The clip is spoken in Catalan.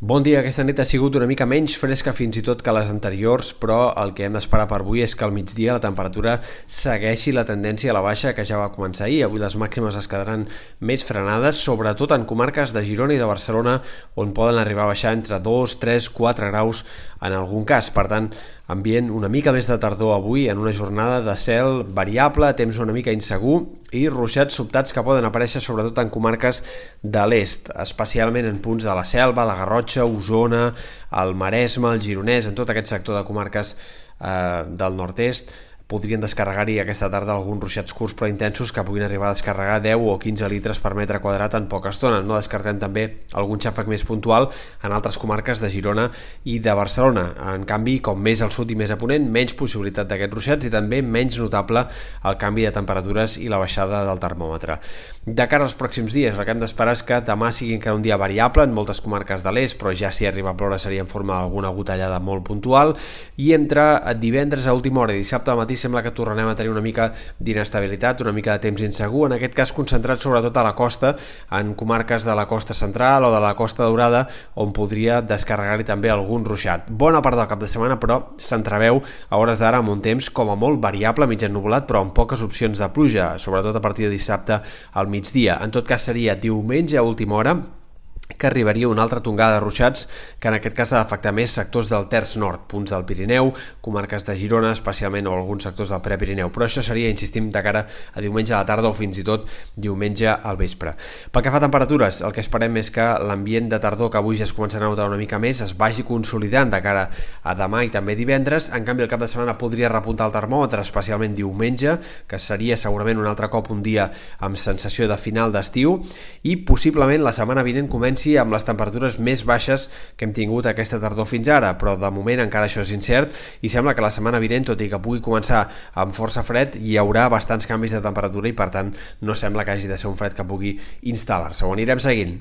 Bon dia, aquesta nit ha sigut una mica menys fresca fins i tot que les anteriors, però el que hem d'esperar per avui és que al migdia la temperatura segueixi la tendència a la baixa que ja va començar ahir. Avui les màximes es quedaran més frenades, sobretot en comarques de Girona i de Barcelona, on poden arribar a baixar entre 2, 3, 4 graus en algun cas. Per tant, ambient una mica més de tardor avui en una jornada de cel variable, temps una mica insegur i ruixats sobtats que poden aparèixer sobretot en comarques de l'est, especialment en punts de la Selva, la Garrotxa, Osona, el Maresme, el Gironès, en tot aquest sector de comarques eh, del nord-est, podrien descarregar-hi aquesta tarda alguns ruixats curts però intensos que puguin arribar a descarregar 10 o 15 litres per metre quadrat en poca estona. No descartem també algun xàfec més puntual en altres comarques de Girona i de Barcelona. En canvi, com més al sud i més a ponent, menys possibilitat d'aquests ruixats i també menys notable el canvi de temperatures i la baixada del termòmetre. De cara als pròxims dies, el que hem d'esperar és que demà sigui encara un dia variable en moltes comarques de l'est, però ja si arriba a ploure seria en forma d'alguna gotellada molt puntual i entre divendres a última hora i dissabte al matí sembla que tornem a tenir una mica d'inestabilitat, una mica de temps insegur, en aquest cas concentrat sobretot a la costa, en comarques de la costa central o de la costa daurada, on podria descarregar-hi també algun ruixat. Bona part del cap de setmana, però s'entreveu a hores d'ara amb un temps com a molt variable, mig ennubulat, però amb poques opcions de pluja, sobretot a partir de dissabte al migdia. En tot cas seria diumenge a última hora, que arribaria una altra tongada de ruixats que en aquest cas ha d'afectar més sectors del terç nord, punts del Pirineu, comarques de Girona, especialment o alguns sectors del Prepirineu. Però això seria, insistim, de cara a diumenge a la tarda o fins i tot diumenge al vespre. Pel que fa a temperatures, el que esperem és que l'ambient de tardor que avui ja es començarà a notar una mica més es vagi consolidant de cara a demà i també divendres. En canvi, el cap de setmana podria repuntar el termòmetre, especialment diumenge, que seria segurament un altre cop un dia amb sensació de final d'estiu i possiblement la setmana vinent comenci comenci amb les temperatures més baixes que hem tingut aquesta tardor fins ara, però de moment encara això és incert i sembla que la setmana vinent, tot i que pugui començar amb força fred, hi haurà bastants canvis de temperatura i per tant no sembla que hagi de ser un fred que pugui instal·lar-se. Ho anirem seguint.